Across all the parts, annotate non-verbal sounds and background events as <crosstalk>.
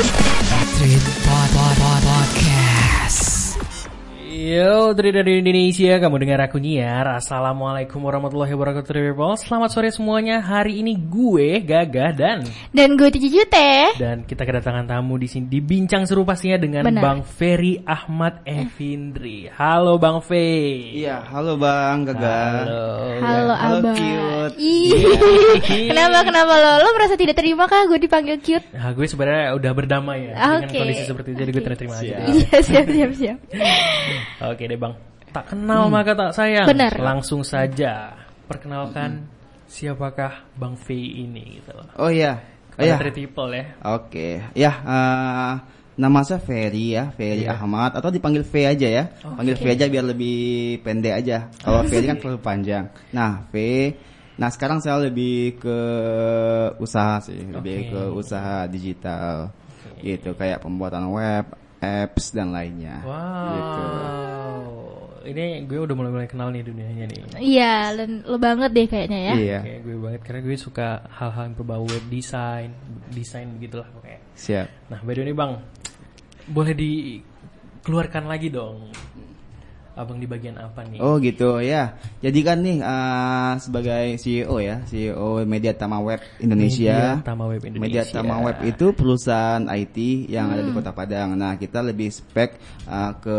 Thank you. Yo, dari dari Indonesia, kamu dengar aku nyiar. Assalamualaikum warahmatullahi wabarakatuh, people. Selamat sore semuanya. Hari ini gue Gagah dan Dan gue Cici Teh. dan kita kedatangan tamu di sini di bincang seru pastinya dengan Benar. Bang Ferry Ahmad Evindri. Halo Bang Fe. Iya, halo Bang Gaga. Halo. Halo, Halo, Abang. cute. Ih. kenapa kenapa lo? Lo merasa tidak terima kah gue dipanggil cute? Nah, gue sebenarnya udah berdamai ya dengan Oke. kondisi seperti itu, jadi gue Oke. terima aja. Iya siap siap siap. <laughs> Oke deh Bang. Tak kenal maka tak sayang. Benar. Langsung saja perkenalkan siapakah Bang V ini gitu loh. Oh iya. Oh iya. three people ya. Oke. Ya, eh, nama saya Ferry ya, Ferry Iya. Ahmad atau dipanggil V aja ya. Panggil V aja biar lebih pendek aja. Kalau <laughs> Ferry kan terlalu panjang. Nah, V Nah, sekarang saya lebih ke usaha sih, lebih Oke. ke usaha digital. Gitu, kayak pembuatan web, apps dan lainnya. Wow. Gitu. Ini gue udah mulai-mulai kenal nih dunianya nih. Iya, lo, lo banget deh kayaknya ya. Iya, Kayak gue banget karena gue suka hal-hal yang berbau web design, desain begitulah pokoknya. siap. Nah, by the way nih Bang, boleh dikeluarkan lagi dong. Abang di bagian apa nih? Oh gitu ya. Jadi kan nih eh, sebagai CEO ya, CEO Media Tama Web Indonesia. Media Tama Web Indonesia. Media Tama Web itu perusahaan IT yang ada di Kota Padang. Nah, kita lebih spek eh, ke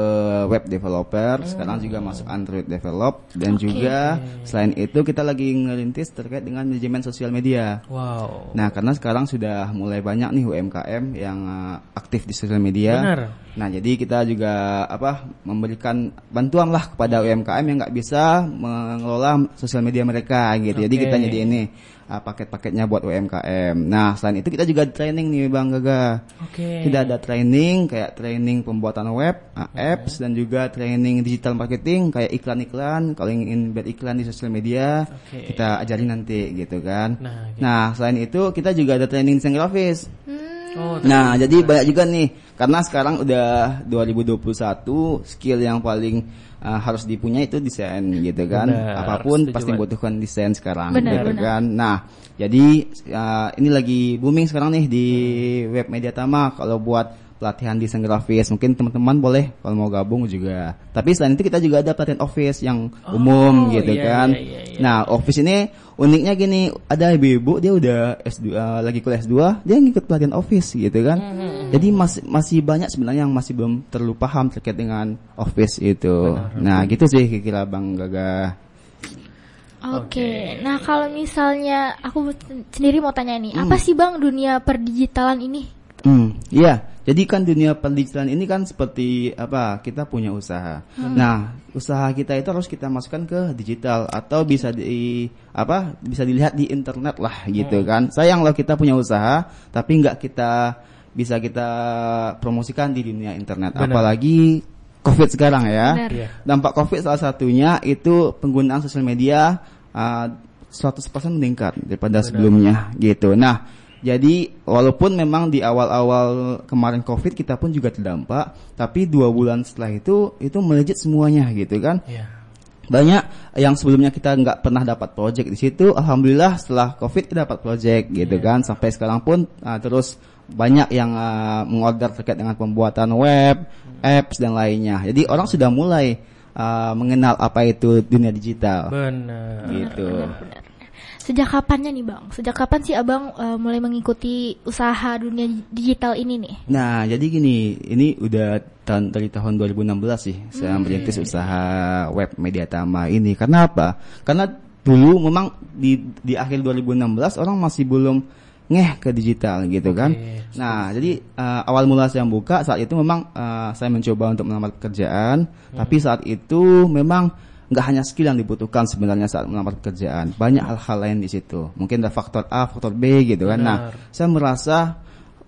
web developer, sekarang juga masuk Android develop dan juga selain itu kita lagi ngerintis terkait dengan manajemen sosial media. Wow. Nah, karena sekarang sudah mulai banyak nih UMKM yang eh, aktif di sosial media. Benar. Nah, jadi kita juga apa memberikan bantuan lah kepada UMKM yang nggak bisa mengelola sosial media mereka gitu. Jadi Oke. kita nyediain nih uh, paket-paketnya buat UMKM. Nah, selain itu kita juga training nih Bang Gaga. Oke. Kita ada training kayak training pembuatan web, uh, apps dan juga training digital marketing kayak iklan-iklan, kalau ingin beriklan di sosial media, Oke. kita ajarin nanti gitu kan. Nah, gitu. Nah, selain itu kita juga ada training desain grafis. Oh, Nah, jadi banyak juga nih karena sekarang udah 2021 skill yang paling uh, harus dipunya itu desain gitu kan. Benar, Apa pun pasti membutuhkan desain sekarang Benar, gitu benar. kan. Nah, jadi uh, ini lagi booming sekarang nih di web media Tama kalau buat pelatihan desain grafis mungkin teman-teman boleh kalau mau gabung juga. Tapi selain itu kita juga ada pelatihan office yang umum gitu iya, kan. iya, iya, iya. Nah, office ini uniknya gini, ada ibu-ibu dia udah S2 uh, lagi kuliah S2, dia ngikut pelatihan office gitu kan. Hmm, Jadi masih masih banyak sebenarnya yang masih belum terlalu paham terkait dengan office itu. nah, gitu sih kira-kira Bang Gaga. Oke. Nah, kalau misalnya aku sendiri mau tanya nih, apa sih Bang dunia perdigitalan ini? Hmm, iya. Jadi kan dunia pendigitalan ini kan seperti apa? Kita punya usaha. Nah, usaha kita itu harus kita masukkan ke digital atau bisa di apa? Bisa dilihat di internet lah gitu kan. Sayang loh kita punya usaha tapi nggak kita bisa kita promosikan di dunia internet. Benar. Apalagi Covid sekarang ya. Benar. Iya. Dampak Covid salah satunya itu penggunaan sosial media uh, 100% meningkat daripada sebelumnya gitu. Nah, jadi walaupun memang di awal-awal kemarin Covid kita pun juga terdampak, tapi dua bulan setelah itu itu melejit semuanya gitu kan. Iya. Banyak yang sebelumnya kita nggak pernah dapat project di situ, alhamdulillah setelah Covid kita dapat project gitu kan. Sampai sekarang pun uh, terus banyak yang uh, mengorder terkait dengan pembuatan web, apps dan lainnya. Jadi orang sudah mulai uh, mengenal apa itu dunia digital. Benar. gitu. Benar. Sejak kapannya nih Bang? Sejak kapan sih Abang eh, mulai mengikuti usaha dunia digital ini nih? Nah, jadi gini, ini udah tahun dari tahun 2016 sih saya merintis usaha web Media Tama ini. Karena apa? Karena dulu memang di di akhir 2016 orang masih belum ngeh ke digital gitu kan. Oke, Nah, jadi eh, awal mula saya buka saat itu memang eh, saya mencoba untuk melamar pekerjaan, tapi saat itu memang nggak hanya skill yang dibutuhkan sebenarnya saat melamar pekerjaan, banyak hal-hal lain di situ. Mungkin ada faktor A, faktor B gitu kan. Nah, saya merasa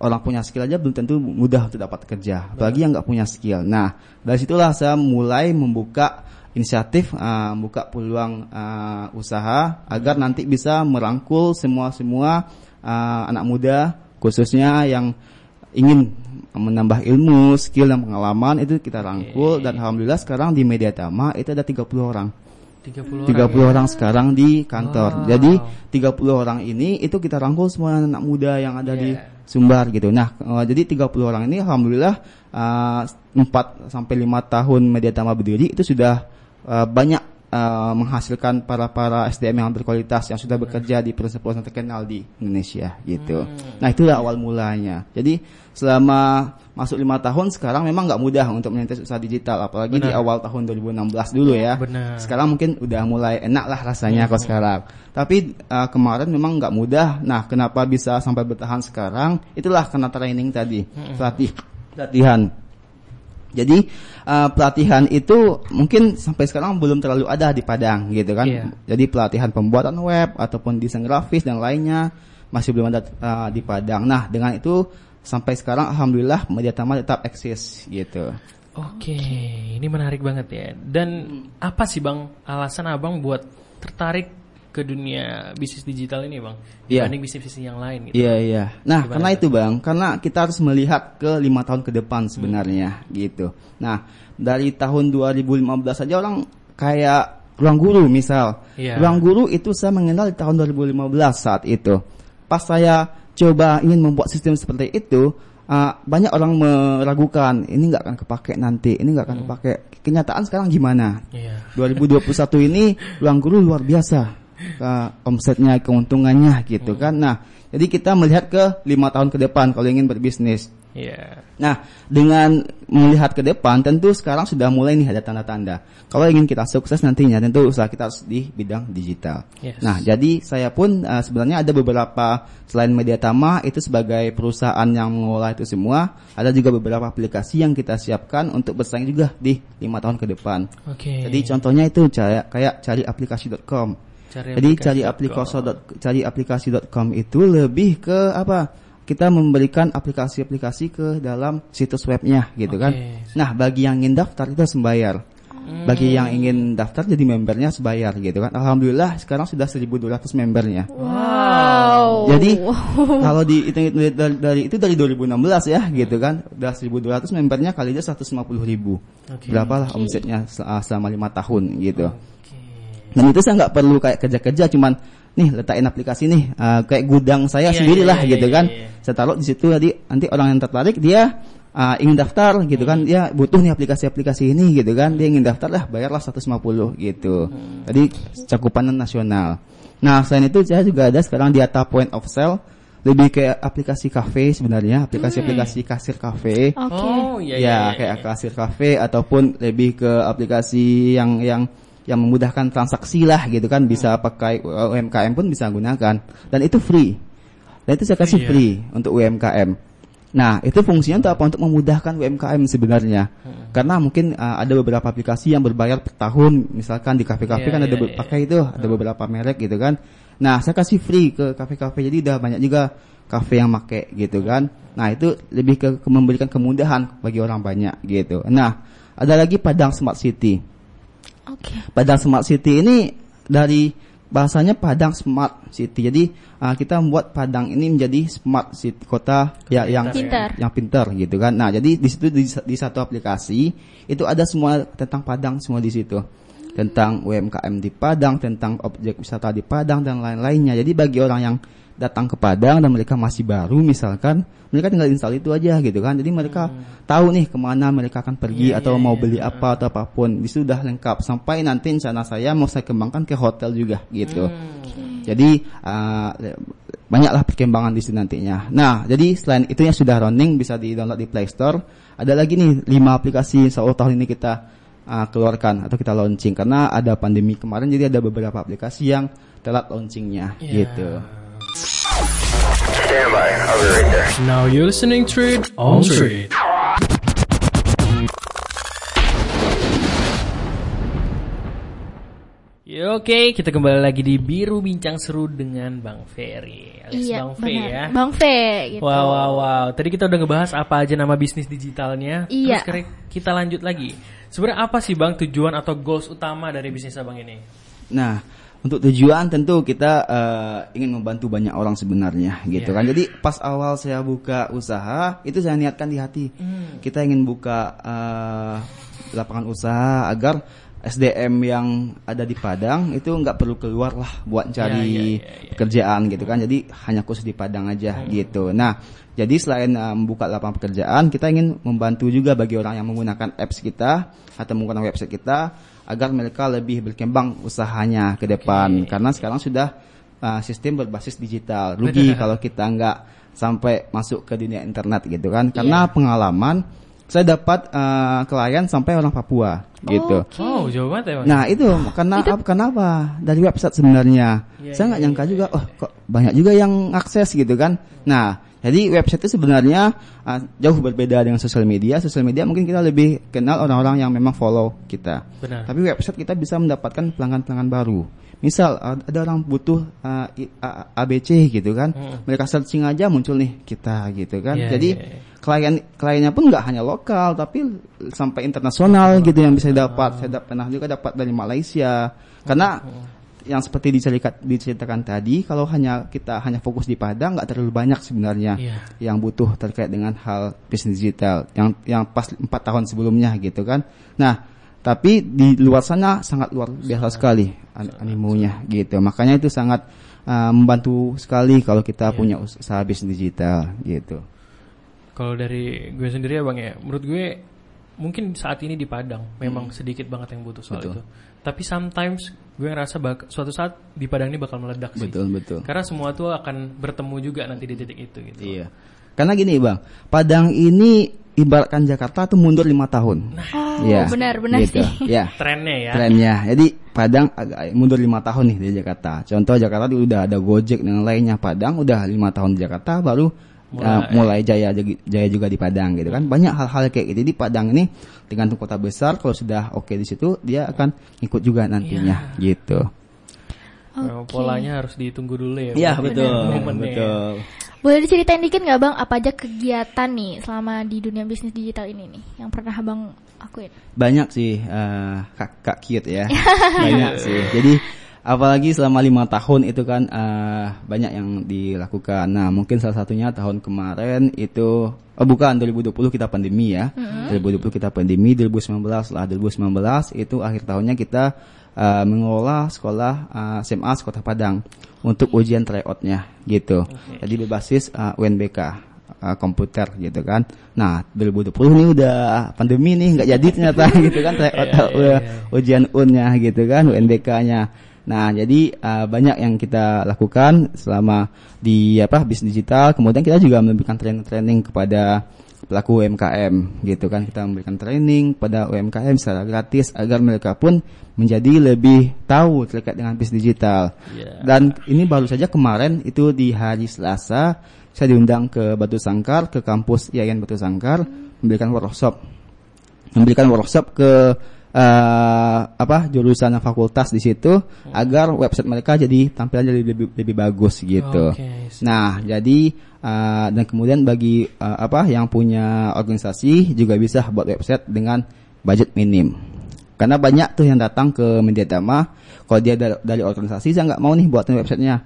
orang punya skill aja belum tentu mudah untuk dapat kerja, apalagi yang nggak punya skill. Nah, dari situlah saya mulai membuka inisiatif, uh, membuka peluang uh, usaha agar nanti bisa merangkul semua semua uh, anak muda, khususnya yang ingin menambah ilmu, skill dan pengalaman itu kita rangkul dan alhamdulillah sekarang di Media Tama itu ada 30 orang. 30 30 orang. ya? orang sekarang di kantor. Wow. Jadi 30 orang ini itu kita rangkul semua anak muda yang ada di Yeah. Sumbar gitu. Nah, eh, jadi 30 orang ini alhamdulillah eh, 4 sampai 5 tahun Media Tama berdiri itu sudah eh, banyak eh, menghasilkan para para SDM yang berkualitas yang sudah bekerja di perusahaan-perusahaan terkenal di Indonesia gitu. Nah, itulah awal mulanya. Jadi selama masuk lima tahun sekarang memang nggak mudah untuk merintis usaha digital apalagi di Benar. awal tahun 2016 dulu ya. Benar. Sekarang mungkin udah mulai enak lah rasanya kok sekarang. Tapi uh, kemarin memang nggak mudah. Nah, kenapa bisa sampai bertahan sekarang? Itulah karena training tadi, pelatih, pelatihan. Jadi uh, pelatihan itu mungkin sampai sekarang belum terlalu ada di Padang gitu kan. Iya. Jadi pelatihan pembuatan web ataupun desain grafis dan lainnya masih belum ada uh, di Padang. Nah, dengan itu sampai sekarang alhamdulillah Media Tama tetap eksis gitu. Oke, ini menarik banget ya. Dan apa sih bang alasan abang buat tertarik ke dunia bisnis digital ini bang Iya. dibanding bisnis-bisnis yang lain gitu? Iya iya. Nah Gimana karena itu bang, karena kita harus melihat ke lima tahun ke depan sebenarnya gitu. Nah dari tahun 2015 saja orang kayak ruang guru misal. Iya. Ruang guru itu saya mengenal di tahun 2015 saat itu. Pas saya coba ingin membuat sistem seperti itu, uh, banyak orang meragukan ini nggak akan kepake nanti, ini nggak akan kepake. Kenyataan sekarang gimana? Iya. 2021 ini <laughs> ruang guru luar biasa uh, omsetnya keuntungannya gitu kan nah jadi kita melihat ke lima tahun ke depan kalau ingin berbisnis Iya. nah dengan melihat ke depan tentu sekarang sudah mulai nih ada tanda-tanda kalau ingin kita sukses nantinya tentu usaha kita harus di bidang digital Yes. nah jadi saya pun uh, sebenarnya ada beberapa selain Media Tama itu sebagai perusahaan yang mengelola itu semua ada juga beberapa aplikasi yang kita siapkan untuk bersaing juga di lima tahun ke depan Oke. jadi contohnya itu kayak kayak cari aplikasi.com. Cari Jadi cari aplikasi.com. aplikasi cari aplikasi.com itu lebih ke apa? Kita memberikan aplikasi-aplikasi ke dalam situs webnya gitu kan. Oke. Nah, bagi yang ingin daftar itu harus membayar. Bagi yang ingin daftar jadi membernya harus bayar gitu kan. Alhamdulillah sekarang sudah 1200 membernya. Wow. Jadi <laughs> kalau dihitung dari, dari, dari itu dari 2016 ya gitu kan. Udah 1200 membernya kali aja 150 ribu. Oke. Berapa lah omsetnya sel- selama lima tahun gitu. Oke. Dan itu saya nggak perlu kayak kerja-kerja cuman nih letakin aplikasi nih ah, kayak gudang saya Iya, sendiri iya, lah iya, gitu iya, kan. iya. Saya taruh di situ jadi nanti orang yang tertarik dia ah, ingin daftar gitu Hmm. kan dia butuh nih aplikasi-aplikasi ini gitu kan dia ingin daftar lah bayarlah 150 gitu. Hmm. Jadi cakupan nasional. Nah selain itu saya juga ada sekarang data point of sale lebih kayak aplikasi kafe sebenarnya aplikasi-aplikasi kasir kafe Oke. Oh iya ya iya. iya, kayak iya. kasir kafe ataupun lebih ke aplikasi yang yang yang memudahkan transaksi lah gitu kan bisa Hmm. pakai uh, UMKM pun bisa gunakan. Dan itu free. Dan itu saya kasih Free, ya? free untuk UMKM nah itu fungsinya untuk apa? Untuk memudahkan UMKM sebenarnya. Hmm. karena mungkin uh, ada beberapa aplikasi yang berbayar per tahun. Misalkan di kafe-kafe Iya, kan ada iya, be- iya. pakai itu ada beberapa merek gitu kan. Nah saya kasih free ke kafe-kafe. Jadi udah banyak juga kafe yang make gitu kan. Nah itu lebih ke, ke memberikan kemudahan bagi orang banyak gitu. Nah ada lagi Padang Smart City Oke. Padang Smart City ini dari bahasanya Padang Smart City. Jadi uh, kita membuat Padang ini menjadi smart city kota ya, yang Pintar. yang pintar gitu kan. Nah, jadi di situ di, di satu aplikasi itu ada semua tentang Padang semua di situ. Tentang UMKM di Padang, tentang objek wisata di Padang dan lain-lainnya. Jadi bagi orang yang datang ke Padang dan mereka masih baru misalkan, mereka tinggal install itu aja gitu kan. Jadi mereka tahu nih ke mana mereka akan pergi Iya, atau iya, mau iya. beli apa atau apa pun. Itu sudah lengkap sampai nanti rencana saya mau saya kembangkan ke hotel juga gitu. Hmm. Jadi uh, banyaklah perkembangan di sini nantinya. Nah, jadi selain itu yang sudah running bisa di-download di Play Store. Ada lagi nih 5 aplikasi Allah tahun ini kita uh, keluarkan atau kita launching karena ada pandemi kemarin jadi ada beberapa aplikasi yang telat launchingnya Iya. gitu. Stand by. I'll be right there. Now you're listening to it on Trade. Ya, Oke, kita kembali lagi di Biru Bincang Seru dengan Bang Ferry. alias Iya, Bang Fe benar. ya. Bang Fe gitu. Wow, wow, wow. Tadi kita udah ngebahas apa aja nama bisnis digitalnya. Terus Iya. sekarang kita lanjut lagi. Sebenarnya apa sih Bang tujuan atau goals utama dari bisnis Abang ini? Nah, untuk tujuan tentu kita eh, ingin membantu banyak orang sebenarnya gitu Iya. kan. Jadi pas awal saya buka usaha itu saya niatkan di hati. Hmm. Kita ingin buka eh, lapangan usaha agar SDM yang ada di Padang itu nggak perlu keluar lah buat cari Ya, ya, ya, ya. pekerjaan gitu kan. Jadi hanya khusus di Padang aja gitu. Nah, jadi selain uh, membuka lapangan pekerjaan, kita ingin membantu juga bagi orang yang menggunakan apps kita atau menggunakan website kita agar mereka lebih berkembang usahanya ke depan. Karena sekarang sudah uh, sistem berbasis digital. Rugi <laughs> kalau kita nggak sampai masuk ke dunia internet gitu kan. Karena pengalaman saya dapat uh, klien sampai orang Papua gitu. Oh, jauh banget ya. Nah itu karena apa? Kenapa dari website sebenarnya? Iya, Saya nggak nyangka juga, oh kok banyak juga yang akses gitu kan? Nah jadi website itu sebenarnya uh, jauh berbeda dengan sosial media. Sosial media mungkin kita lebih kenal orang-orang yang memang follow kita. Benar. Tapi website kita bisa mendapatkan pelanggan-pelanggan baru. Misal ad- ada orang butuh uh, ABC gitu kan, mereka searching aja muncul nih kita gitu kan. Iya, Jadi iya, iya. Klien kliennya pun nggak hanya lokal tapi sampai internasional gitu yang bisa dapat. Saya dap- pernah juga dapat dari Malaysia. Karena yang seperti diceritakan, diceritakan tadi, kalau hanya kita hanya fokus di Padang nggak terlalu banyak sebenarnya Iya. yang butuh terkait dengan hal bisnis digital yang yang pas empat tahun sebelumnya gitu kan. Nah, tapi di luar sana sangat luar biasa sekali an- animonya gitu. Makanya itu sangat uh, membantu sekali kalau kita Iya. punya usaha bisnis digital gitu. Kalau dari gue sendiri ya bang ya, menurut gue mungkin saat ini di Padang memang sedikit banget yang butuh soal Hmm. Betul. itu. Tapi sometimes gue ngerasa bak suatu saat di Padang ini bakal meledak sih. Betul betul. Karena semua tuh akan bertemu juga nanti di titik itu gitu. Iya. Karena gini bang, Padang ini ibaratkan Jakarta tuh mundur lima tahun. Oh, Iya, benar-benar gitu. sih. Ya. <laughs> Trennya ya. trennya. Jadi Padang agak mundur lima tahun nih dari Jakarta. Contoh Jakarta dulu udah ada Gojek dan lainnya. Padang udah lima tahun di Jakarta, baru Mulai. uh, mulai jaya jaya juga di Padang gitu kan. Banyak hal-hal kayak gitu. Jadi Padang ini tergantung kota besar. Kalau sudah oke di situ, dia akan ikut juga nantinya gitu. Memang Polanya harus ditunggu dulu ya. Iya Bang. betul, Momennya. betul. Boleh diceritain dikit nggak bang apa aja kegiatan nih selama di dunia bisnis digital ini nih yang pernah abang akuin? Banyak sih uh, kak, kak cute ya, <laughs> banyak sih. Jadi apalagi selama lima tahun itu kan uh, banyak yang dilakukan. Nah mungkin salah satunya tahun kemarin itu, oh bukan 2020 kita pandemi ya, 2020 kita pandemi, 2019 lah 2019 itu akhir tahunnya kita uh, mengelola sekolah uh, SMA Kota Padang untuk ujian tryoutnya gitu. Jadi berbasis uh, UNBK uh, komputer gitu kan. Nah, 2020 ini udah pandemi nih nggak jadi ternyata <laughs> gitu kan tryout Iya, iya, uh, ujian UN-nya gitu kan, UNBK-nya. Nah, jadi uh, banyak yang kita lakukan selama di apa bisnis digital. Kemudian kita juga memberikan training-training kepada pelaku UMKM gitu kan. Kita memberikan training pada UMKM secara gratis agar mereka pun menjadi lebih tahu terkait dengan bisnis digital. Iya. Dan ini baru saja kemarin itu di hari Selasa saya diundang ke Batu Sangkar ke kampus IAIN Batu Sangkar memberikan workshop memberikan workshop ke eh, apa jurusan fakultas di situ agar website mereka jadi tampilannya lebih, lebih, lebih bagus gitu. Sip. Nah, jadi uh, dan kemudian bagi uh, apa yang punya organisasi juga bisa buat website dengan budget minim. Karena banyak tuh yang datang ke media dama, kalau dia dari, dari organisasi saya nggak mau nih buatin websitenya.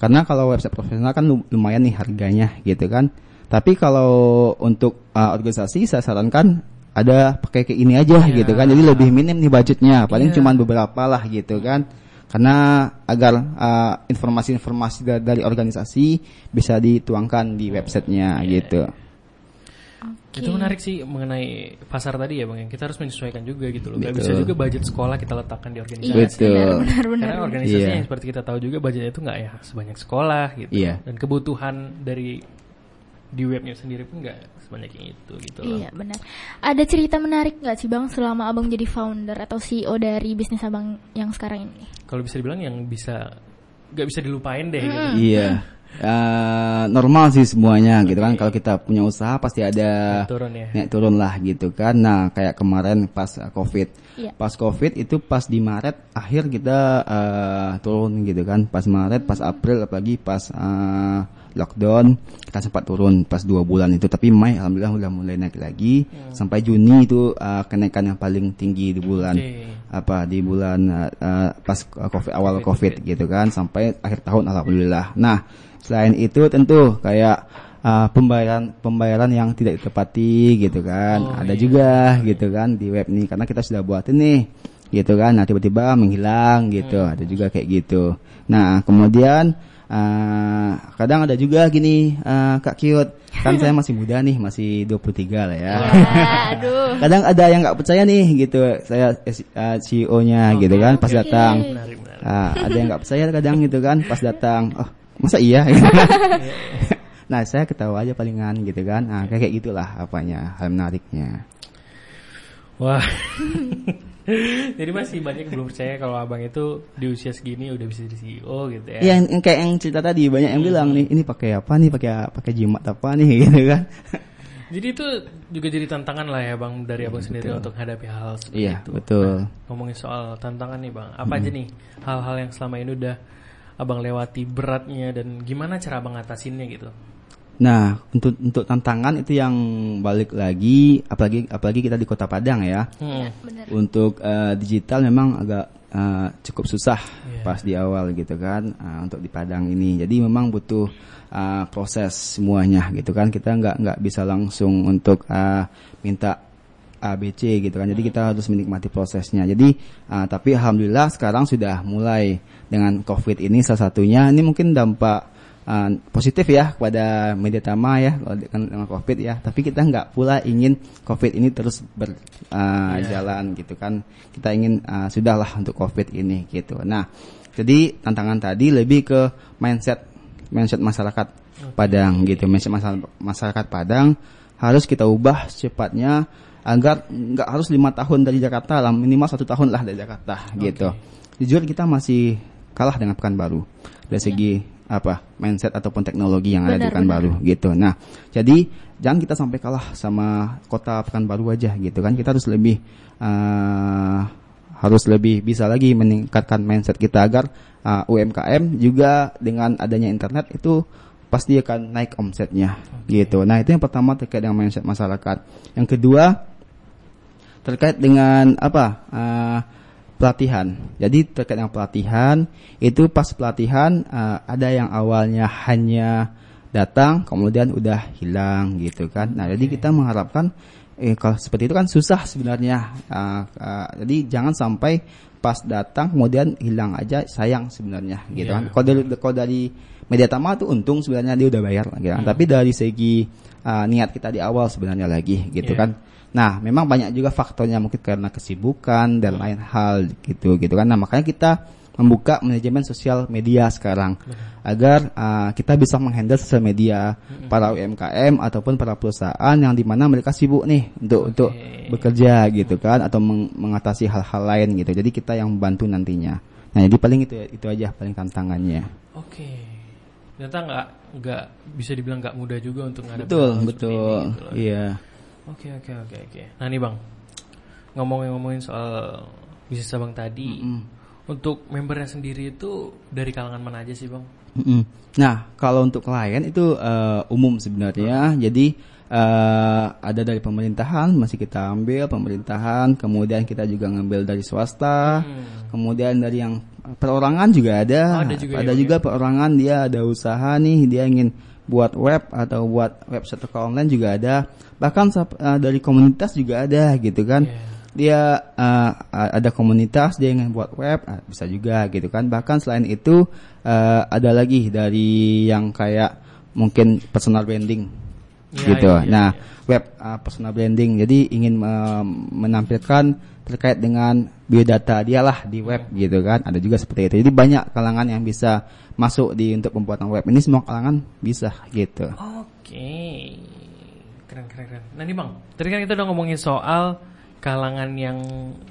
Karena kalau website profesional kan lu- lumayan nih harganya gitu kan. Tapi kalau untuk uh, organisasi saya sarankan ada pakai kayak ini aja Iya. gitu kan. Jadi lebih minim nih budgetnya, paling Iya. cuman beberapa lah gitu kan karena agar uh, informasi-informasi da- dari organisasi bisa dituangkan di websitenya Iya. gitu. Itu menarik sih mengenai pasar tadi ya bang. Kita harus menyesuaikan juga gitu loh. Gak Betul. bisa juga budget sekolah kita letakkan di organisasi. Iya, Betul. benar benar benar. Karena organisasi Iya. yang seperti kita tahu juga budgetnya itu nggak ya sebanyak sekolah gitu. Iya. Dan kebutuhan dari di webnya sendiri pun nggak sebanyak yang itu gitu loh. Iya benar. Ada cerita menarik nggak sih bang selama abang jadi founder atau CEO dari bisnis abang yang sekarang ini? Kalau bisa dibilang yang bisa nggak bisa dilupain deh gitu. Iya. Uh, normal sih semuanya gitu kan. Kalau kita punya usaha pasti ada Turun ya. naik turun lah gitu kan. Nah, kayak kemarin pas uh, Covid. Iya. Pas Covid itu pas di Maret akhir kita uh, turun gitu kan. Pas Maret, pas April apalagi pas uh, lockdown kita sempat turun pas dua bulan itu. Tapi Mei alhamdulillah udah mulai naik lagi. Sampai Juni itu uh, kenaikan yang paling tinggi di bulan Oke. apa di bulan uh, uh, pas COVID awal COVID gitu kan sampai akhir tahun alhamdulillah. Nah, selain itu tentu kayak uh, pembayaran pembayaran yang tidak ditepati gitu kan. Oh, Ada iya. juga gitu kan di web nih karena kita sudah buat ini gitu kan. Nah tiba-tiba menghilang gitu, ada juga kayak gitu. Nah kemudian uh, kadang ada juga gini uh, Kak Kiot, kan saya masih muda nih, masih 23 lah ya. Ya, aduh. <laughs> kadang ada yang nggak percaya nih gitu, saya uh, CEO-nya gitu kan, pas datang. Menarik, menarik. Ah, ada yang nggak percaya kadang gitu kan, pas datang, oh masa iya? <laughs> nah saya ketawa aja palingan gitu kan, nah kayak kayak gitulah apanya hal menariknya. Wah. <laughs> Jadi masih banyak yang belum percaya kalau abang itu di usia segini udah bisa jadi CEO gitu ya. Iya, yang, yang kayak yang cerita tadi banyak yang bilang nih, ini pakai apa nih, pakai pakai jimat apa nih <laughs> gitu kan. Jadi itu juga jadi tantangan lah ya bang dari abang sendiri untuk hadapi hal seperti Iya, itu. betul. Ngomongin soal tantangan nih bang, apa aja nih hal-hal yang selama ini udah abang lewati beratnya dan gimana cara abang ngatasinnya gitu? Nah, untuk untuk tantangan itu yang balik lagi, apalagi apalagi kita di Kota Padang ya. Hmm. Bener. Untuk eh, digital memang agak eh, cukup susah Iya. pas di awal gitu kan eh, untuk di Padang ini. Jadi memang butuh eh, proses semuanya gitu kan. Kita nggak nggak bisa langsung untuk eh, minta ABC gitu kan. Jadi kita harus menikmati prosesnya. Jadi eh, tapi alhamdulillah sekarang sudah mulai dengan Covid ini salah satunya ini mungkin dampak uh, positif ya kepada media tama ya kalau dengan, covid ya. Tapi kita nggak pula ingin covid ini terus berjalan gitu kan. Kita ingin uh, sudahlah untuk covid ini gitu. Nah jadi tantangan tadi lebih ke mindset mindset masyarakat Padang gitu. Mindset masya- masyarakat Padang harus kita ubah secepatnya agar nggak harus lima tahun dari Jakarta lah minimal satu tahun lah dari Jakarta gitu. Jujur kita masih kalah dengan Pekanbaru dari segi apa mindset ataupun teknologi yang ada di Benar, Pekanbaru gitu. Nah, jadi jangan kita sampai kalah sama kota Pekanbaru aja gitu kan. Kita harus lebih eh, harus lebih bisa lagi meningkatkan mindset kita agar eh, UMKM juga dengan adanya internet itu pasti akan naik omsetnya gitu. Nah, itu yang pertama terkait dengan mindset masyarakat. Yang kedua terkait dengan apa eh, pelatihan. Jadi terkait dengan pelatihan itu pas pelatihan eh, ada yang awalnya hanya datang kemudian udah hilang gitu kan. Nah jadi kita mengharapkan eh, kalau seperti itu kan susah sebenarnya. Eh, eh, jadi jangan sampai pas datang kemudian hilang aja sayang sebenarnya gitu Iya. kan. Kalau dari, kalau dari media tama tuh untung sebenarnya dia udah bayar gitu kan. Tapi dari segi uh, niat kita di awal sebenarnya lagi gitu Iya. kan. Nah, memang banyak juga faktornya mungkin karena kesibukan dan lain hal gitu gitu kan. Nah, makanya kita membuka manajemen sosial media sekarang agar uh, kita bisa menghandle sosial media para UMKM ataupun para perusahaan yang di mana mereka sibuk nih untuk untuk bekerja gitu kan atau meng- mengatasi hal-hal lain gitu. Jadi kita yang membantu nantinya. Nah, jadi paling itu itu aja paling tantangannya. Oke. Ternyata nggak nggak bisa dibilang nggak mudah juga untuk ngadepin Betul, betul. ini gitu loh. Iya. Oke oke oke oke. Nah nih bang, ngomongin-ngomongin soal bisnis abang tadi, untuk membernya sendiri itu dari kalangan mana aja sih bang? Mm-mm. Nah, kalau untuk klien itu eh, umum sebenarnya. Jadi eh, ada dari pemerintahan masih kita ambil pemerintahan, kemudian kita juga ngambil dari swasta, kemudian dari yang perorangan juga ada. Hmm. Oh, ada juga ya, Bang, juga perorangan dia ada usaha nih, dia ingin buat web atau buat website atau online juga ada. Bahkan eh, dari komunitas juga ada gitu kan Iya. dia uh, ada komunitas dia ingin buat web ah, bisa juga gitu kan bahkan selain itu uh, ada lagi dari yang kayak mungkin personal branding Iya, gitu iya, iya, nah iya. web uh, personal branding jadi ingin uh, menampilkan terkait dengan biodata dia lah di web gitu kan ada juga seperti itu jadi banyak kalangan yang bisa masuk di untuk pembuatan web. Ini semua kalangan bisa gitu. Oke, keren keren keren. Nah nih bang, tadi kan kita udah ngomongin soal kalangan yang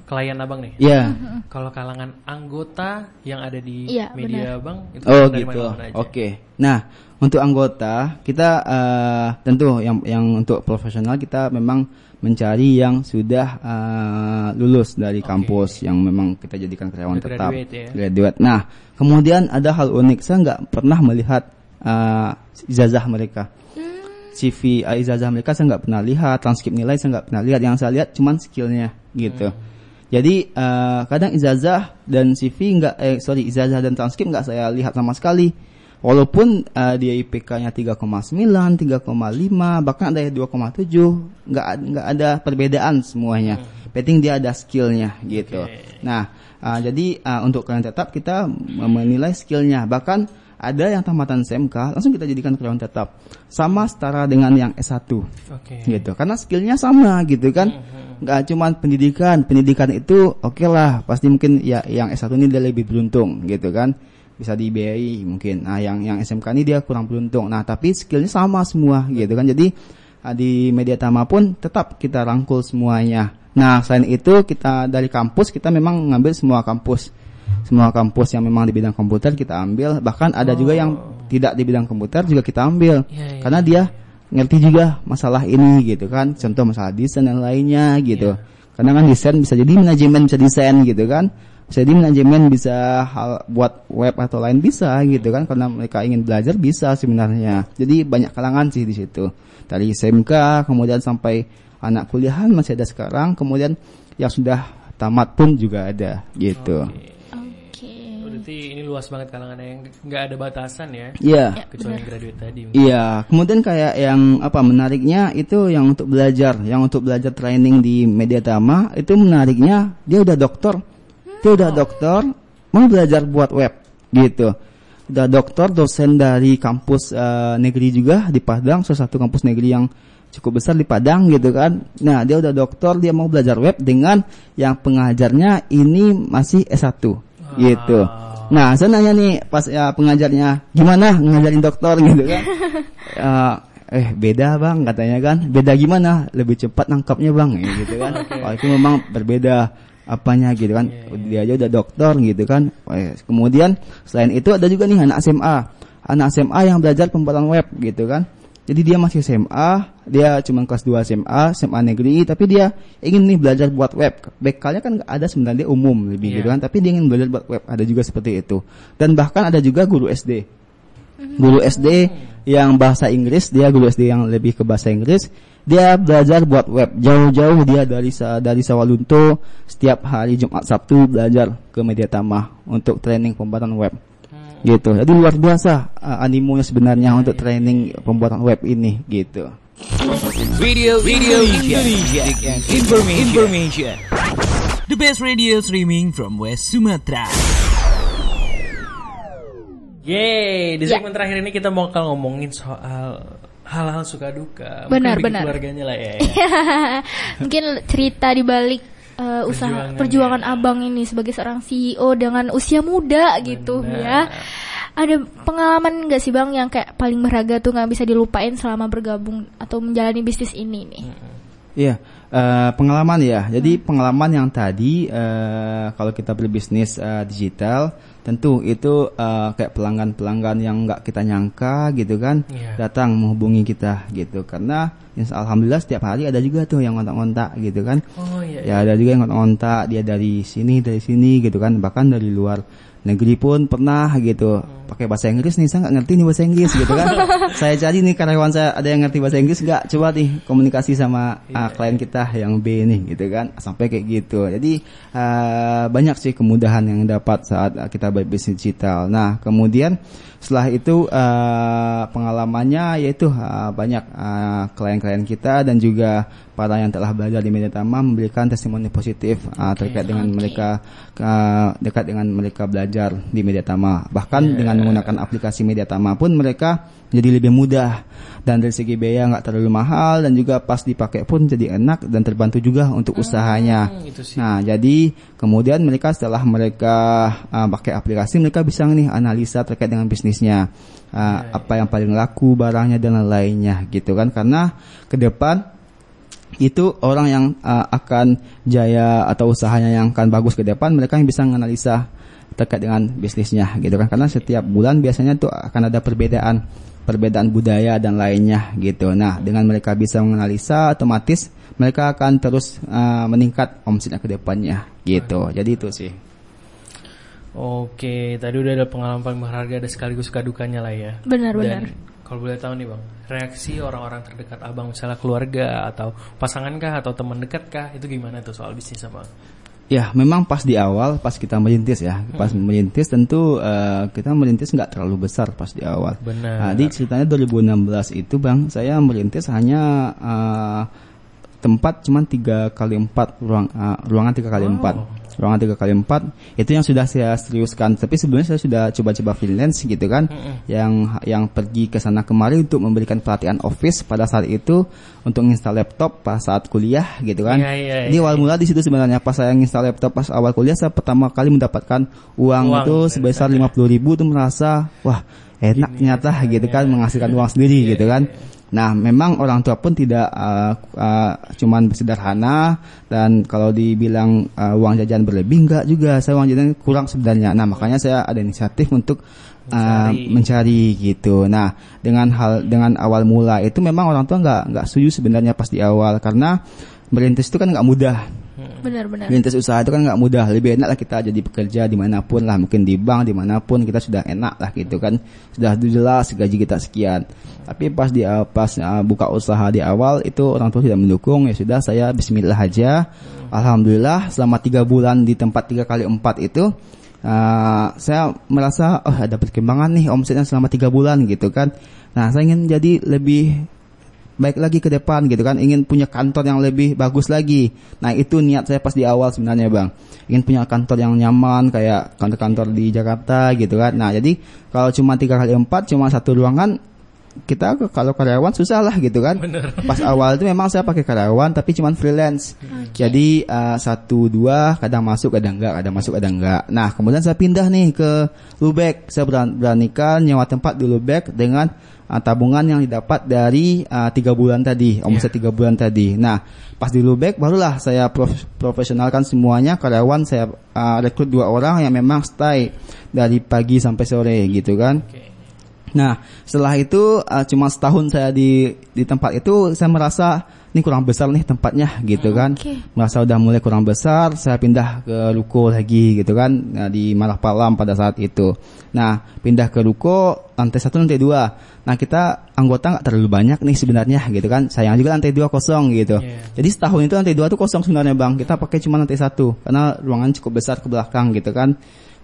klien abang nih. ya Kalau kalangan anggota yang ada di Iya, media abang itu Oh dari gitu. mana-mana aja? Oke. Nah, untuk anggota kita eh, tentu yang yang untuk profesional kita memang mencari yang sudah eh, lulus dari Oke. kampus yang memang kita jadikan karyawan Udah tetap graduate ya. graduate. Nah, kemudian ada hal unik. Saya nggak pernah melihat eh, ijazah mereka. CV ijazah mereka saya nggak pernah lihat, transkrip nilai saya nggak pernah lihat. Yang saya lihat cuman skillnya gitu. Jadi eh, kadang ijazah dan CV nggak eh sorry ijazah dan transkrip nggak saya lihat sama sekali. Walaupun eh, dia IPK-nya 3,9, 3,5, bahkan ada yang 2,7, nggak nggak ada perbedaan semuanya. penting dia ada skillnya gitu. Oke. Nah, uh, jadi uh, untuk karyawan tetap kita menilai skillnya. Bahkan ada yang tamatan SMK langsung kita jadikan karyawan tetap. Sama setara dengan yang S1 Oke. gitu. Karena skillnya sama gitu kan. Nggak cuma pendidikan. Pendidikan itu oke lah pasti mungkin ya yang S1 ini dia lebih beruntung gitu kan. Bisa dibiayai mungkin. Nah yang yang SMK ini dia kurang beruntung. Nah tapi skillnya sama semua gitu kan. Jadi ah, di media tama pun tetap kita rangkul semuanya. Nah selain itu kita dari kampus kita memang ngambil semua kampus semua kampus yang memang di bidang komputer kita ambil. Bahkan ada juga yang tidak di bidang komputer juga kita ambil. Iya, iya, karena dia ngerti juga masalah ini gitu kan. Contoh masalah desain dan lainnya gitu. Karena kan desain bisa jadi manajemen bisa desain gitu kan. Bisa jadi manajemen bisa hal buat web atau lain bisa gitu kan. Karena mereka ingin belajar bisa sebenarnya. Jadi banyak kalangan sih di situ. Dari SMK kemudian sampai anak kuliahan masih ada sekarang. Kemudian yang sudah tamat pun juga ada gitu. Oke. Berarti ini luas banget kalangannya yang nggak ada batasan ya. Iya Kecuali yang graduate tadi. Iya, kemudian kayak yang apa menariknya itu yang untuk belajar, yang untuk belajar training di media tama itu menariknya dia udah dokter, dia udah dokter mau belajar buat web gitu, udah dokter dosen dari kampus eh, negeri juga di Padang, salah satu kampus negeri yang cukup besar di Padang gitu kan. Nah dia udah dokter, dia mau belajar web dengan yang pengajarnya ini masih S1 gitu. Nah, saya nanya nih pas ya pengajarnya gimana ngajarin dokter <laughs> gitu kan. <laughs> Eh, eh beda bang katanya kan. Beda gimana? Lebih cepat nangkapnya bang ya, gitu kan. <laughs> Oh, itu memang berbeda apanya gitu kan. Dia aja udah dokter gitu kan. Oh, ya. Kemudian selain itu ada juga nih anak SMA. Anak SMA yang belajar pembuatan web gitu kan. Jadi dia masih SMA, dia cuma kelas 2 SMA, SMA negeri, tapi dia ingin nih belajar buat web. Bekalnya kan ada sebenarnya umum lebih Iya. gitu kan, tapi dia ingin belajar buat web. Ada juga seperti itu. Dan bahkan ada juga guru SD. Guru SD yang bahasa Inggris, dia guru SD yang lebih ke bahasa Inggris, dia belajar buat web. Jauh-jauh dia dari Sa- dari Sawalunto setiap hari Jumat Sabtu belajar ke Mediatama untuk training pembuatan web gitu. Jadi luar biasa uh, animonya sebenarnya untuk training pembuatan web ini gitu. Radio, radio Indonesia, and information. information. The best radio streaming from West Sumatra. Yeay, di Ya. segmen terakhir ini kita mau bakal ngomongin soal hal-hal suka duka. Benar, Mungkin benar. keluarganya lah ya. <laughs> Mungkin cerita di balik eh, usaha perjuangan abang ini sebagai seorang CEO dengan usia muda gitu ya. Ada pengalaman nggak sih bang yang kayak paling berharga tuh nggak bisa dilupain selama bergabung atau menjalani bisnis ini nih? Iya, eh, pengalaman ya. Jadi pengalaman yang tadi eh, kalau kita berbisnis eh, digital, tentu itu eh, kayak pelanggan-pelanggan yang nggak kita nyangka gitu kan, Iya. datang menghubungi kita gitu. Karena insya alhamdulillah setiap hari ada juga tuh yang ngontak-ngontak gitu kan. Oh iya. Ya ada juga yang ngontak dia dari sini dari sini gitu kan bahkan dari luar negeri pun pernah gitu pakai bahasa Inggris nih saya nggak ngerti nih bahasa Inggris gitu kan? <laughs> Saya cari nih karyawan saya ada yang ngerti bahasa Inggris nggak? Coba nih komunikasi sama uh, klien kita yang B nih gitu kan? Sampai kayak gitu. Jadi uh, banyak sih kemudahan yang dapat saat kita berbisnis digital. Nah kemudian setelah itu uh, pengalamannya yaitu uh, banyak uh, klien-klien kita dan juga para yang telah belajar di media tama memberikan testimoni positif uh, terkait dengan mereka uh, dekat dengan mereka belajar di media tama bahkan dengan menggunakan aplikasi media tama pun mereka jadi lebih mudah dan dari segi biaya nggak terlalu mahal dan juga pas dipakai pun jadi enak dan terbantu juga untuk usahanya itu sih. Nah, jadi kemudian mereka setelah mereka uh, pakai aplikasi mereka bisa nih analisa terkait dengan bisnisnya. Uh, apa yang paling laku barangnya dan lain-lainnya gitu kan karena ke depan itu orang yang uh, akan jaya atau usahanya yang akan bagus ke depan mereka yang bisa menganalisa terkait dengan bisnisnya gitu kan karena setiap bulan biasanya tuh akan ada perbedaan perbedaan budaya dan lainnya gitu. Nah, dengan mereka bisa menganalisa otomatis mereka akan terus uh, meningkat omsetnya ke depannya gitu. Jadi itu sih. Oke, tadi udah ada pengalaman paling berharga ada sekaligus suka dukanya lah ya. Benar, Dan benar. kalau boleh tahu nih bang, reaksi orang-orang terdekat abang misalnya keluarga atau pasangan kah atau teman dekat kah itu gimana tuh soal bisnis abang? Ya, memang pas di awal, pas kita merintis ya, pas merintis tentu eh, kita merintis nggak terlalu besar pas di awal. Benar. Nah, di ceritanya 2016 itu bang, saya merintis hanya eh, tempat cuma tiga kali empat ruang uh, ruangan tiga kali Oh. Ruangan tiga kali empat itu yang sudah saya seriuskan. Tapi sebelumnya saya sudah coba-coba freelance gitu kan. Yang yang pergi ke sana kemari untuk memberikan pelatihan office pada saat itu untuk install laptop pas saat kuliah gitu kan. Iya, iya, jadi iya. awal mula di situ sebenarnya. Pas saya install laptop pas awal kuliah saya pertama kali mendapatkan uang, Uang, itu sebesar lima puluh ribu tuh merasa wah enak ternyata gitu kan menghasilkan uang sendiri gitu kan nah memang orang tua pun tidak uh, uh, cuman sederhana. Dan kalau dibilang uh, uang jajan berlebih enggak juga. Saya uang jajan kurang sebenarnya. Nah makanya saya ada inisiatif untuk uh, Mencari. mencari gitu. Nah dengan hal dengan awal mula itu memang orang tua nggak nggak setuju sebenarnya pas di awal. Karena merintis itu kan nggak mudah Benar-benar. Merintis usaha itu kan nggak mudah. Lebih enak lah kita jadi pekerja di mana pun lah, mungkin di bank di mana pun kita sudah enak lah gitu kan. Sudah jelas gaji kita sekian. Tapi pas di pas uh, buka usaha di awal itu orang tua tidak mendukung ya sudah saya Bismillah aja. Alhamdulillah selama tiga bulan di tempat tiga kali empat itu uh, saya merasa oh ada perkembangan nih omsetnya selama tiga bulan gitu kan. Nah saya ingin jadi lebih baik lagi ke depan gitu kan. Ingin punya kantor yang lebih bagus lagi. Nah itu niat saya pas di awal sebenarnya bang. Ingin punya kantor yang nyaman kayak kantor-kantor di Jakarta gitu kan. Nah jadi kalau cuma tiga kali empat cuma satu ruangan kita kalau karyawan susah lah gitu kan. <laughs> Pas awal itu memang saya pakai karyawan tapi cuma freelance. Jadi eh, satu dua kadang masuk kadang enggak kadang masuk kadang enggak. Nah kemudian saya pindah nih ke Lubek. Saya beran- beranikan nyewa tempat di Lubek dengan uh, tabungan yang didapat dari uh, tiga bulan tadi, omset tiga bulan tadi. Nah, pas di Lubek barulah saya prof- profesionalkan semuanya. Karyawan saya uh, rekrut dua orang yang memang stay dari pagi sampai sore gitu kan. Nah, setelah itu uh, cuma setahun saya di di tempat itu saya merasa ini kurang besar nih tempatnya gitu kan. Oke. Merasa udah mulai kurang besar, saya pindah ke ruko lagi gitu kan nah, di Malakpalam pada saat itu. Nah, pindah ke ruko lantai satu lantai dua. Nah, kita anggota nggak terlalu banyak nih sebenarnya gitu kan. Sayang juga lantai dua kosong gitu. Iya. Jadi setahun itu lantai dua tuh kosong sebenarnya bang. Kita pakai cuma lantai satu karena ruangan cukup besar ke belakang gitu kan.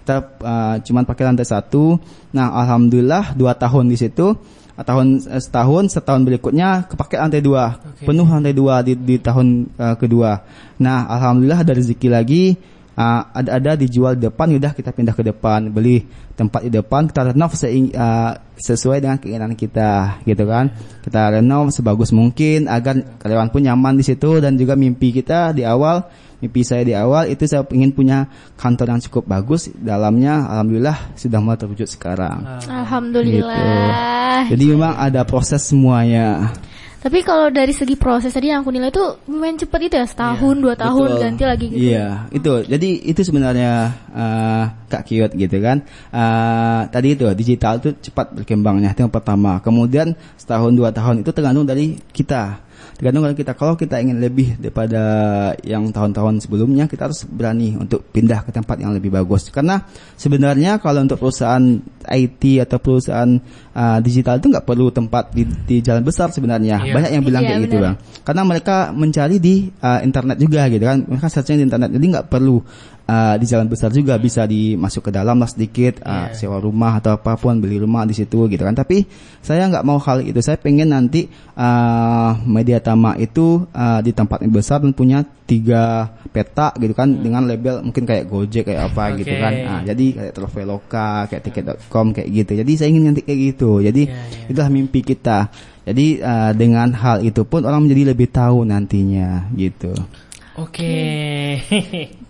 Kita uh, cuma pakai lantai satu. Nah, alhamdulillah dua tahun di situ. Tahun eh, setahun, setahun berikutnya kepake lantai dua, Oke. penuh lantai dua di, di tahun uh, kedua. Nah, alhamdulillah ada rezeki lagi. Uh, ada-ada dijual di depan, udah kita pindah ke depan, beli tempat di depan, kita renov seing- uh, sesuai dengan keinginan kita, gitu kan? Kita renov sebagus mungkin agar karyawan pun nyaman di situ dan juga mimpi kita di awal, mimpi saya di awal itu saya ingin punya kantor yang cukup bagus, dalamnya alhamdulillah sudah mulai terwujud sekarang. Alhamdulillah. Jadi memang ada proses semuanya. Tapi kalau dari segi proses tadi yang aku nilai itu lumayan cepet itu ya setahun dua tahun Betul. ganti lagi gitu. Iya, itu. Jadi itu sebenarnya eh, Kak Kiot gitu kan. Eh, tadi itu digital itu cepat berkembangnya itu yang pertama. Kemudian setahun dua tahun itu tergantung dari kita. Tergantung dari kita. Kalau kita ingin lebih daripada yang tahun-tahun sebelumnya, kita harus berani untuk pindah ke tempat yang lebih bagus. Karena sebenarnya kalau untuk perusahaan IT atau perusahaan eh, digital itu nggak perlu tempat di, di jalan besar sebenarnya. Iya. Banyak yang bilang Iya, kayak gitu bang karena mereka mencari di uh, internet juga gitu kan mereka searching di internet jadi nggak perlu uh, di jalan besar juga bisa dimasuk ke dalam lah sedikit uh, Iya. sewa rumah atau apa pun beli rumah di situ gitu kan tapi saya nggak mau hal itu saya pengen nanti uh, media tama itu uh, di tempat yang besar dan punya tiga peta gitu kan dengan label mungkin kayak Gojek kayak apa gitu Oke. kan Nah, jadi kayak Traveloka kayak tiket.com kayak gitu jadi saya ingin nanti kayak gitu jadi Iya, iya. itulah mimpi kita. Jadi uh, dengan hal itu pun orang menjadi lebih tahu nantinya gitu. Oke. <laughs>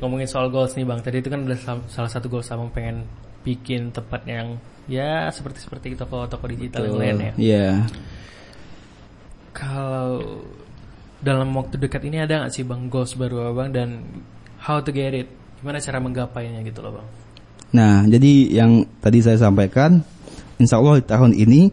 Ngomongin soal goals nih Bang. Tadi itu kan sal- salah satu goals Abang pengen bikin tempat yang ya seperti seperti toko-toko digital yang lain ya. Iya. Kalau dalam waktu dekat ini ada nggak sih Bang goals baru Abang dan how to get it? Gimana cara menggapainya gitu loh Bang? Nah, jadi yang tadi saya sampaikan, insya Allah di tahun ini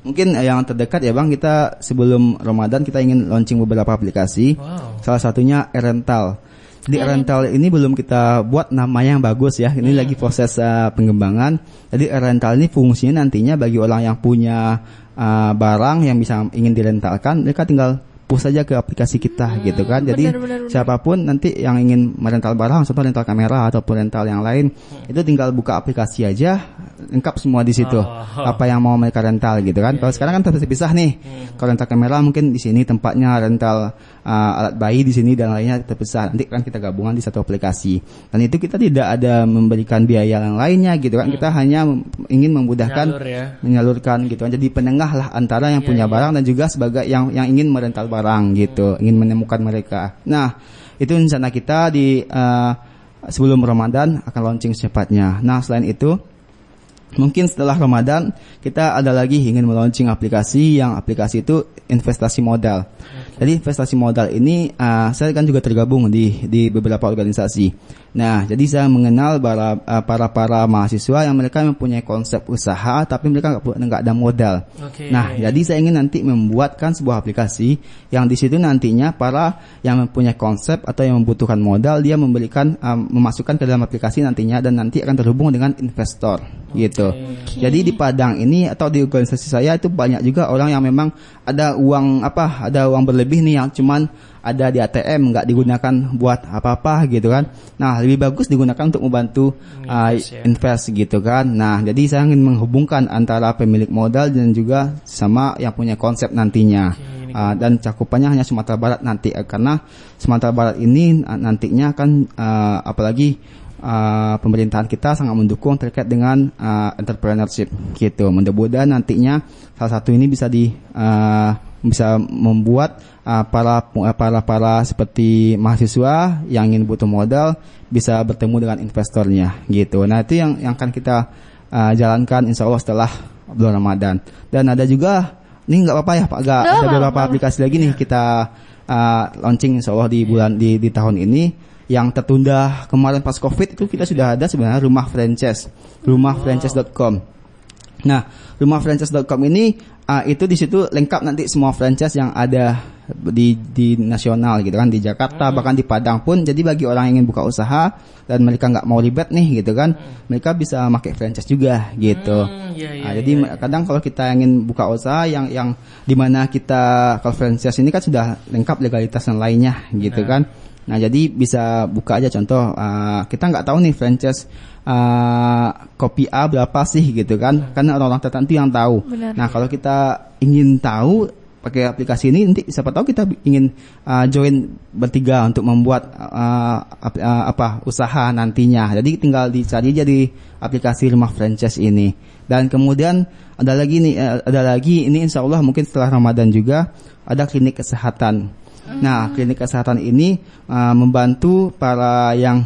mungkin yang terdekat ya bang kita sebelum Ramadan kita ingin launching beberapa aplikasi. Wow. Salah satunya Erental. Di Oke. Erental ini belum kita buat namanya yang bagus ya. Ini lagi proses uh, pengembangan. Jadi Erental ini fungsinya nantinya bagi orang yang punya uh, barang yang bisa ingin direntalkan, mereka tinggal push saja ke aplikasi kita gitu kan. Jadi benar, benar, benar. siapa pun nanti yang ingin merental barang, contoh rental kamera ataupun rental yang lain, Hmm. itu tinggal buka aplikasi aja, lengkap semua di situ. Oh. Apa yang mau mereka rental gitu kan. Kalau sekarang kan terpisah nih. Kalau rental kamera mungkin di sini tempatnya rental uh, alat bayi di sini dan lainnya terpisah. Nanti kan kita gabungan di satu aplikasi. Dan itu kita tidak ada memberikan biaya yang lainnya gitu kan. Kita hanya ingin memudahkan Jalur ya. menyalurkan gitu kan. Jadi penengah lah antara yang Iya, punya iya. barang dan juga sebagai yang yang ingin merental barang gitu, ingin menemukan mereka. Nah, itu rencana kita di uh, sebelum Ramadan akan launching secepatnya. Nah, selain itu Mungkin setelah Ramadan kita ada lagi ingin meluncing aplikasi yang aplikasi itu investasi modal. Jadi investasi modal ini uh, saya kan juga tergabung di di beberapa organisasi. Nah, jadi saya mengenal para uh, para para mahasiswa yang mereka mempunyai konsep usaha tapi mereka nggak ada modal. Oke. Nah, jadi saya ingin nanti membuatkan sebuah aplikasi yang di situ nantinya para yang mempunyai konsep atau yang membutuhkan modal dia memberikan um, memasukkan ke dalam aplikasi nantinya dan nanti akan terhubung dengan investor gitu. Jadi di Padang ini atau di organisasi saya itu banyak juga orang yang memang ada uang apa ada uang berlebih nih yang cuman ada di ATM nggak digunakan buat apa-apa gitu kan. Nah, lebih bagus digunakan untuk membantu uh, Invest ya. invest gitu kan. Nah, jadi saya ingin menghubungkan antara pemilik modal dan juga sama yang punya konsep nantinya. Uh, dan cakupannya hanya Sumatera Barat nanti uh, karena Sumatera Barat ini uh, nantinya akan uh, apalagi uh, pemerintahan kita sangat mendukung terkait dengan uh, entrepreneurship gitu. Mudah-mudahan nantinya salah satu ini bisa di uh, bisa membuat uh, para para para seperti mahasiswa yang ingin butuh modal bisa bertemu dengan investornya gitu. Nah itu yang yang akan kita uh, jalankan insya Allah setelah bulan Ramadan. Dan ada juga ini nggak apa-apa ya Pak? Nggak ada beberapa aplikasi lagi nih kita uh, launching insya Allah di bulan di, di tahun ini. Yang tertunda kemarin pas covid itu kita sudah ada sebenarnya rumah franchise rumahfranchise.com Nah, rumahfranchise.com ini uh, itu di situ lengkap nanti semua franchise yang ada di di nasional gitu kan di Jakarta bahkan di Padang pun. Jadi bagi orang yang ingin buka usaha dan mereka nggak mau ribet nih gitu kan mereka bisa pakai franchise juga gitu. Hmm, iya, iya, Nah, jadi iya, kadang kalau kita ingin buka usaha yang yang di mana kita kalau franchise ini kan sudah lengkap legalitas dan lainnya gitu kan. Nah jadi bisa buka aja contoh uh, kita nggak tahu nih franchise uh, kopi A berapa sih gitu kan? Karena orang-orang tertentu yang tahu. Benar. Nah kalau kita ingin tahu pakai aplikasi ini nanti siapa tahu kita ingin uh, join bertiga untuk membuat uh, ap- uh, apa usaha nantinya. Jadi tinggal dicari aja di aplikasi rumah franchise ini. Dan kemudian ada lagi nih eh, ada lagi ini insya Allah mungkin setelah Ramadan juga ada klinik kesehatan. Nah klinik kesehatan ini uh, membantu para yang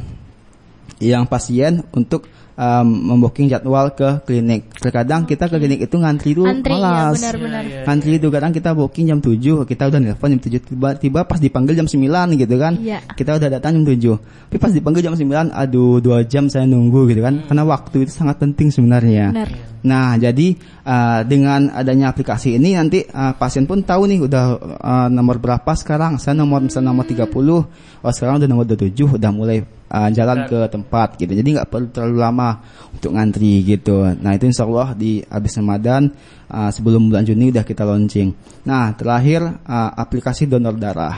yang pasien untuk um, membooking jadwal ke klinik. Terkadang kita ke klinik itu ngantri itu Antri ya malas. benar-benar. Iya, iya. Ngantri itu kadang kita booking jam 7, kita udah nelpon jam 7 tiba-tiba pas dipanggil jam 9 gitu kan. Iya. Kita udah datang jam 7. Tapi pas dipanggil jam 9, aduh 2 jam saya nunggu gitu kan. Karena waktu itu sangat penting sebenarnya. Benar. Nah, jadi uh, dengan adanya aplikasi ini nanti uh, pasien pun tahu nih udah uh, nomor berapa sekarang. Saya nomor misalnya nomor 30, oh sekarang udah nomor 27 udah mulai uh, jalan ke tempat gitu. Jadi nggak perlu terlalu lama untuk ngantri gitu. Nah, itu insya Allah di habis Ramadan uh, sebelum bulan Juni udah kita launching. Nah, terakhir uh, aplikasi donor darah.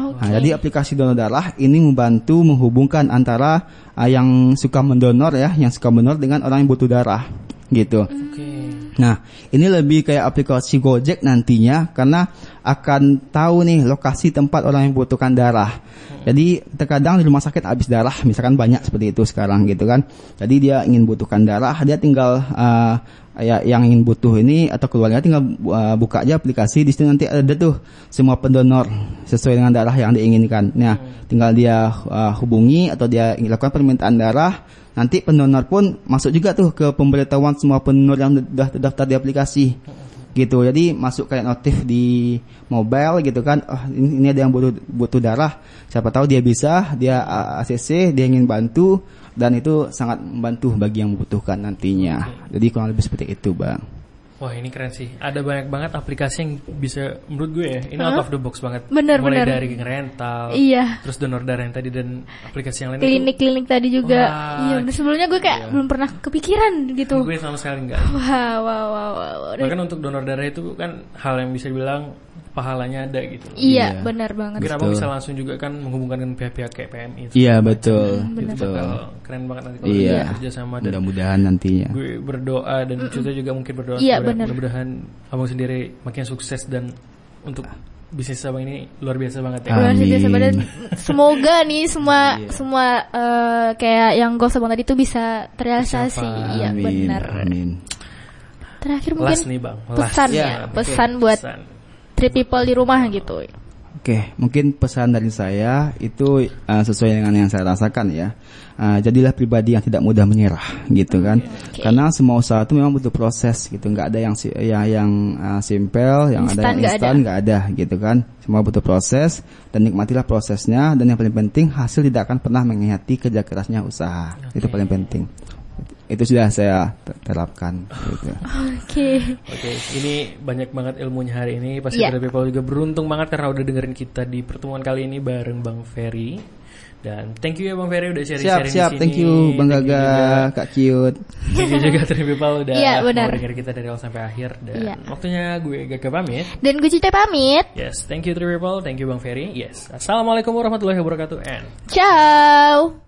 Oke. Nah, jadi aplikasi donor darah ini membantu menghubungkan antara uh, yang suka mendonor ya, yang suka mendonor dengan orang yang butuh darah gitu. Oke. Nah, ini lebih kayak aplikasi Gojek nantinya karena akan tahu nih lokasi tempat orang yang membutuhkan darah. Jadi terkadang di rumah sakit habis darah, misalkan banyak seperti itu sekarang gitu kan. Jadi dia ingin butuhkan darah, dia tinggal uh, ya yang ingin butuh ini atau keluarga tinggal uh, buka aja aplikasi di situ nanti ada tuh semua pendonor sesuai dengan darah yang diinginkan. Nah, tinggal dia uh, hubungi atau dia lakukan permintaan darah, nanti pendonor pun masuk juga tuh ke pemberitahuan semua pendonor yang sudah terdaftar di aplikasi gitu. Jadi masuk kayak notif di mobile gitu kan oh ini, ini ada yang butuh butuh darah. Siapa tahu dia bisa dia uh, ACC dia ingin bantu. Dan itu sangat membantu bagi yang membutuhkan nantinya. Jadi kurang lebih seperti itu bang Wah ini keren sih. Ada banyak banget aplikasi yang bisa menurut gue ya. Ini out Hah? of the box banget. Bener, Mulai bener. dari rental, Iya. terus donor darah yang tadi dan aplikasi yang lain itu Klinik-klinik tadi juga. Wah. Iya, sebelumnya gue kayak Iya. belum pernah kepikiran gitu. gue sama sekali enggak. Wah, wah, wah. wah. Bahkan untuk donor darah itu kan hal yang bisa dibilang pahalanya ada gitu. Iya, Iya. benar banget. Abang bisa langsung juga kan menghubungkan dengan pihak-pihak kayak PMI. itu. Iya betul, Itu betul. bakal keren banget nanti kalau Iya. kita kerja sama dan Mudah-mudahan nantinya. gue berdoa dan Cuta juga mungkin berdoa Iya, benar. mudah-mudahan abang sendiri makin sukses dan untuk bisnis abang ini luar biasa banget ya. Luar biasa Amin. banget. <laughs> Semoga nih semua Iya. semua eh, kayak yang goals abang tadi itu bisa terrealisasi. Iya benar. Amin. Terakhir mungkin Last nih bang, last. pesan Ya, ya, pesan buat Pesan. Three people di rumah gitu. Oke, mungkin pesan dari saya itu uh, sesuai dengan yang saya rasakan ya. Uh, jadilah pribadi yang tidak mudah menyerah, gitu kan? Karena semua usaha itu memang butuh proses, gitu. Nggak ada yang ya, yang uh, simple, yang ada Instan yang nggak instan, nggak ada, gitu kan? Semua butuh proses dan nikmatilah prosesnya. Dan yang paling penting hasil tidak akan pernah mengkhianati kerja kerasnya usaha. Itu paling penting. Itu sudah saya ter- terapkan. Gitu. Oke. Oke, ini banyak banget ilmunya hari ini. Pasti Iya. yeah. people juga beruntung banget karena udah dengerin kita di pertemuan kali ini bareng Bang Ferry. Dan thank you ya Bang Ferry udah Siap, sharing-sharing siap. di sini. Thank you, Bang Thank Gaga, Kak Cute. Thank you juga Three People udah Iya, benar. mau dengerin kita dari awal sampai akhir. Dan Iya. waktunya gue Gaga pamit. Dan gue Cita pamit. Yes, thank you Three People, thank you Bang Ferry. Yes, Assalamualaikum warahmatullahi wabarakatuh and Ciao.